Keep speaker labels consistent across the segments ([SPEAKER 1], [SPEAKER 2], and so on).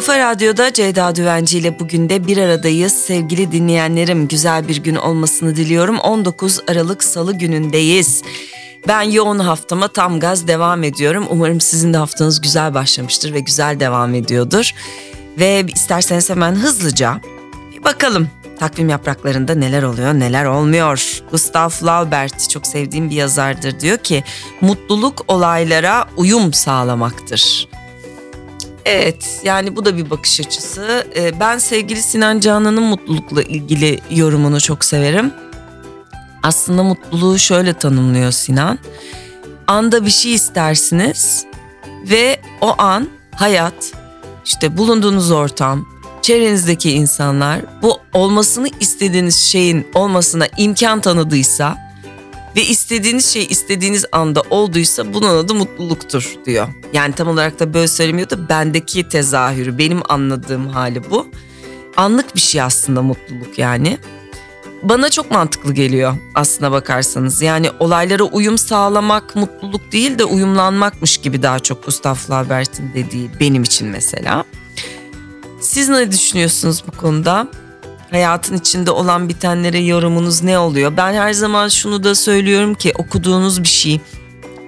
[SPEAKER 1] Kafa Radyo'da Ceyda Düvenci ile bugün de bir aradayız. Sevgili dinleyenlerim güzel bir gün olmasını diliyorum. 19 Aralık Salı günündeyiz. Ben yoğun haftama tam gaz devam ediyorum. Umarım sizin de haftanız güzel başlamıştır ve güzel devam ediyordur. Ve isterseniz hemen hızlıca bir bakalım takvim yapraklarında neler oluyor neler olmuyor. Gustav Flaubert çok sevdiğim bir yazardır diyor ki mutluluk olaylara uyum sağlamaktır. Evet yani bu da bir bakış açısı. Ee, ben sevgili Sinan Canan'ın mutlulukla ilgili yorumunu çok severim. Aslında mutluluğu şöyle tanımlıyor Sinan. Anda bir şey istersiniz ve o an hayat, işte bulunduğunuz ortam, çevrenizdeki insanlar bu olmasını istediğiniz şeyin olmasına imkan tanıdıysa ve istediğiniz şey istediğiniz anda olduysa bunun adı mutluluktur diyor. Yani tam olarak da böyle söylemiyor bendeki tezahürü benim anladığım hali bu. Anlık bir şey aslında mutluluk yani. Bana çok mantıklı geliyor aslına bakarsanız. Yani olaylara uyum sağlamak mutluluk değil de uyumlanmakmış gibi daha çok Gustav Flaubert'in dediği benim için mesela. Siz ne düşünüyorsunuz bu konuda? Hayatın içinde olan bitenlere yorumunuz ne oluyor? Ben her zaman şunu da söylüyorum ki okuduğunuz bir şey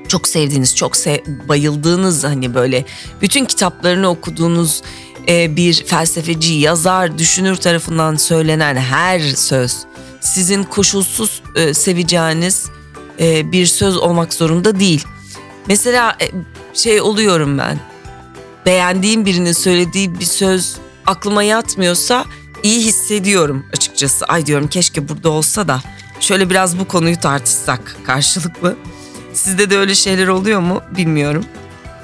[SPEAKER 1] çok sevdiğiniz, çok sev bayıldığınız hani böyle bütün kitaplarını okuduğunuz e, bir felsefeci, yazar, düşünür tarafından söylenen her söz sizin koşulsuz e, seveceğiniz e, bir söz olmak zorunda değil. Mesela e, şey oluyorum ben. Beğendiğim birinin söylediği bir söz aklıma yatmıyorsa iyi hissediyorum açıkçası. Ay diyorum keşke burada olsa da şöyle biraz bu konuyu tartışsak karşılıklı. Sizde de öyle şeyler oluyor mu bilmiyorum.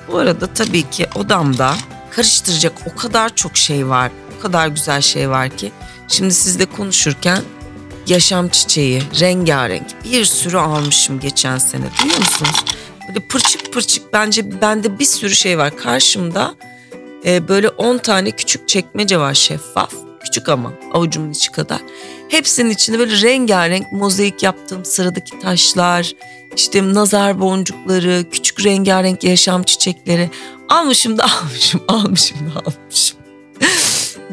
[SPEAKER 1] Bu arada tabii ki odamda karıştıracak o kadar çok şey var. O kadar güzel şey var ki. Şimdi sizle konuşurken yaşam çiçeği rengarenk bir sürü almışım geçen sene. Duyuyor musunuz? Böyle pırçık pırçık bence bende bir sürü şey var. Karşımda e, böyle 10 tane küçük çekmece var şeffaf. Küçük ama avucumun içi kadar. Hepsinin içinde böyle rengarenk mozaik yaptığım sıradaki taşlar, işte nazar boncukları, küçük rengarenk yaşam çiçekleri. Almışım da almışım, almışım da almışım.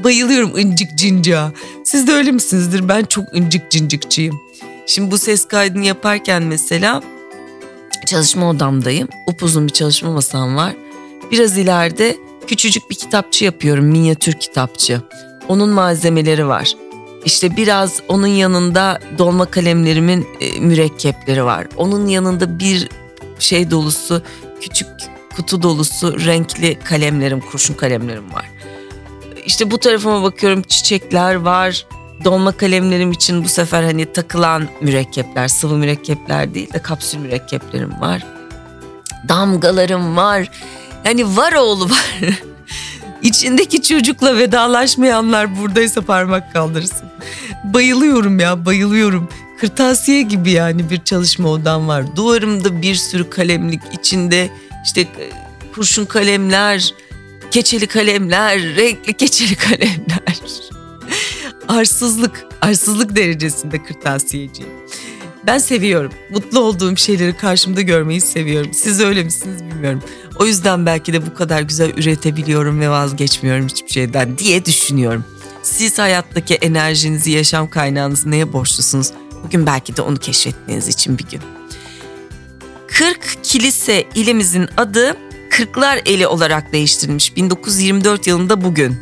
[SPEAKER 1] Bayılıyorum incik cinca. Siz de öyle misinizdir? Ben çok incik cincikçiyim. Şimdi bu ses kaydını yaparken mesela çalışma odamdayım. Upuzun bir çalışma masam var. Biraz ileride küçücük bir kitapçı yapıyorum, minyatür kitapçı. Onun malzemeleri var. İşte biraz onun yanında dolma kalemlerimin e, mürekkepleri var. Onun yanında bir şey dolusu, küçük kutu dolusu renkli kalemlerim, kurşun kalemlerim var. İşte bu tarafıma bakıyorum çiçekler var. Dolma kalemlerim için bu sefer hani takılan mürekkepler, sıvı mürekkepler değil de kapsül mürekkeplerim var. Damgalarım var. Yani var oğlu var. İçindeki çocukla vedalaşmayanlar buradaysa parmak kaldırsın. Bayılıyorum ya bayılıyorum. Kırtasiye gibi yani bir çalışma odam var. Duvarımda bir sürü kalemlik içinde işte e, kurşun kalemler, keçeli kalemler, renkli keçeli kalemler. arsızlık, arsızlık derecesinde kırtasiyeciyim. Ben seviyorum. Mutlu olduğum şeyleri karşımda görmeyi seviyorum. Siz öyle misiniz bilmiyorum. O yüzden belki de bu kadar güzel üretebiliyorum ve vazgeçmiyorum hiçbir şeyden diye düşünüyorum. Siz hayattaki enerjinizi, yaşam kaynağınızı neye borçlusunuz? Bugün belki de onu keşfetmeniz için bir gün. 40 kilise ilimizin adı Kırklar Eli olarak değiştirilmiş 1924 yılında bugün.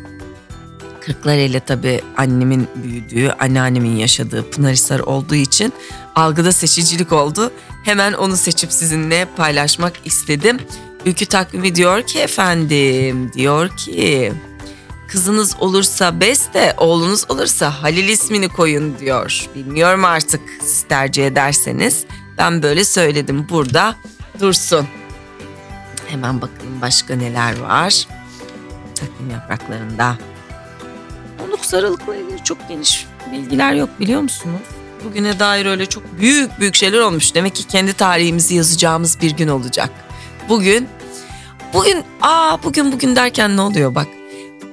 [SPEAKER 1] Kırklar Eli tabii annemin büyüdüğü, anneannemin yaşadığı Pınarhisar olduğu için algıda seçicilik oldu. Hemen onu seçip sizinle paylaşmak istedim. Ülkü takvimi diyor ki efendim, diyor ki kızınız olursa Beste, oğlunuz olursa Halil ismini koyun diyor. Bilmiyorum artık siz tercih ederseniz. Ben böyle söyledim burada dursun. Hemen bakalım başka neler var. Takvim yapraklarında. 19 Aralık'la ilgili çok geniş bilgiler yok biliyor musunuz? Bugüne dair öyle çok büyük büyük şeyler olmuş. Demek ki kendi tarihimizi yazacağımız bir gün olacak. Bugün, bugün, aa bugün bugün derken ne oluyor bak.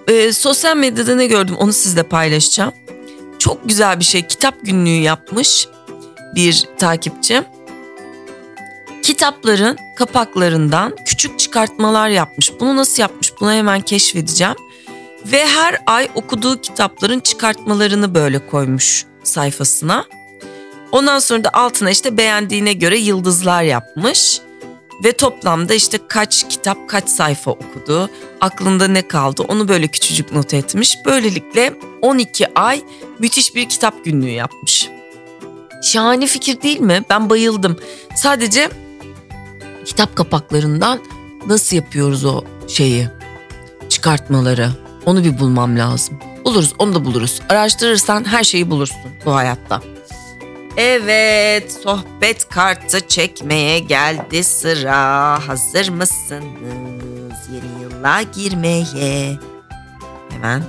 [SPEAKER 1] Ee, sosyal medyada ne gördüm onu sizle paylaşacağım. Çok güzel bir şey kitap günlüğü yapmış bir takipçim kitapların kapaklarından küçük çıkartmalar yapmış. Bunu nasıl yapmış? Bunu hemen keşfedeceğim. Ve her ay okuduğu kitapların çıkartmalarını böyle koymuş sayfasına. Ondan sonra da altına işte beğendiğine göre yıldızlar yapmış. Ve toplamda işte kaç kitap kaç sayfa okudu, aklında ne kaldı onu böyle küçücük not etmiş. Böylelikle 12 ay müthiş bir kitap günlüğü yapmış. Şahane fikir değil mi? Ben bayıldım. Sadece kitap kapaklarından nasıl yapıyoruz o şeyi? Çıkartmaları. Onu bir bulmam lazım. Buluruz, onu da buluruz. Araştırırsan her şeyi bulursun bu hayatta. Evet, sohbet kartı çekmeye geldi sıra. Hazır mısınız yeni yıla girmeye? Hemen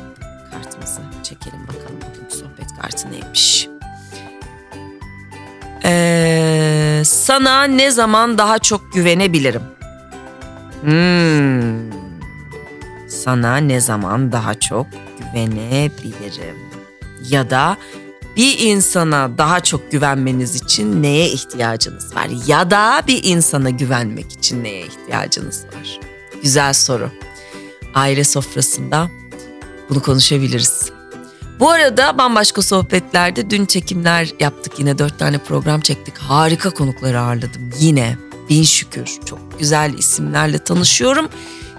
[SPEAKER 1] kartımızı çekelim bakalım bugünkü sohbet kartı neymiş. Ee, sana ne zaman daha çok güvenebilirim? Hmm. Sana ne zaman daha çok güvenebilirim? Ya da bir insana daha çok güvenmeniz için neye ihtiyacınız var? Ya da bir insana güvenmek için neye ihtiyacınız var? Güzel soru. Aile sofrasında bunu konuşabiliriz. Bu arada bambaşka sohbetlerde dün çekimler yaptık. Yine dört tane program çektik. Harika konukları ağırladım. Yine bin şükür çok güzel isimlerle tanışıyorum.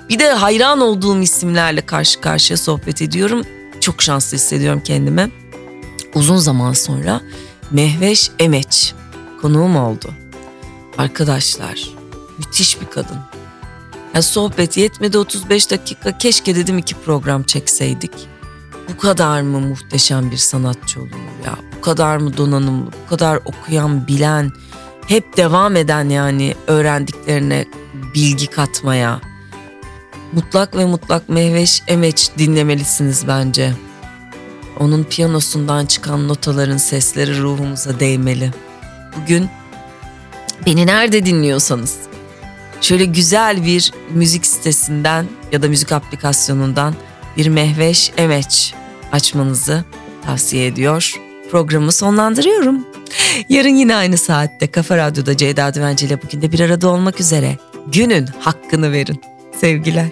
[SPEAKER 1] Bir de hayran olduğum isimlerle karşı karşıya sohbet ediyorum. Çok şanslı hissediyorum kendimi. Uzun zaman sonra Mehveş Emeç konuğum oldu. Arkadaşlar müthiş bir kadın. Ya sohbet yetmedi 35 dakika keşke dedim iki program çekseydik. Bu kadar mı muhteşem bir sanatçı olur ya? Bu kadar mı donanımlı, bu kadar okuyan, bilen, hep devam eden yani öğrendiklerine bilgi katmaya. Mutlak ve mutlak Mehveş Emeç dinlemelisiniz bence. Onun piyanosundan çıkan notaların sesleri ruhumuza değmeli. Bugün beni nerede dinliyorsanız şöyle güzel bir müzik sitesinden ya da müzik aplikasyonundan bir Mehveş Emeç açmanızı tavsiye ediyor. Programı sonlandırıyorum. Yarın yine aynı saatte Kafa Radyo'da Ceyda Düvenci ile bugün de bir arada olmak üzere. Günün hakkını verin. Sevgiler.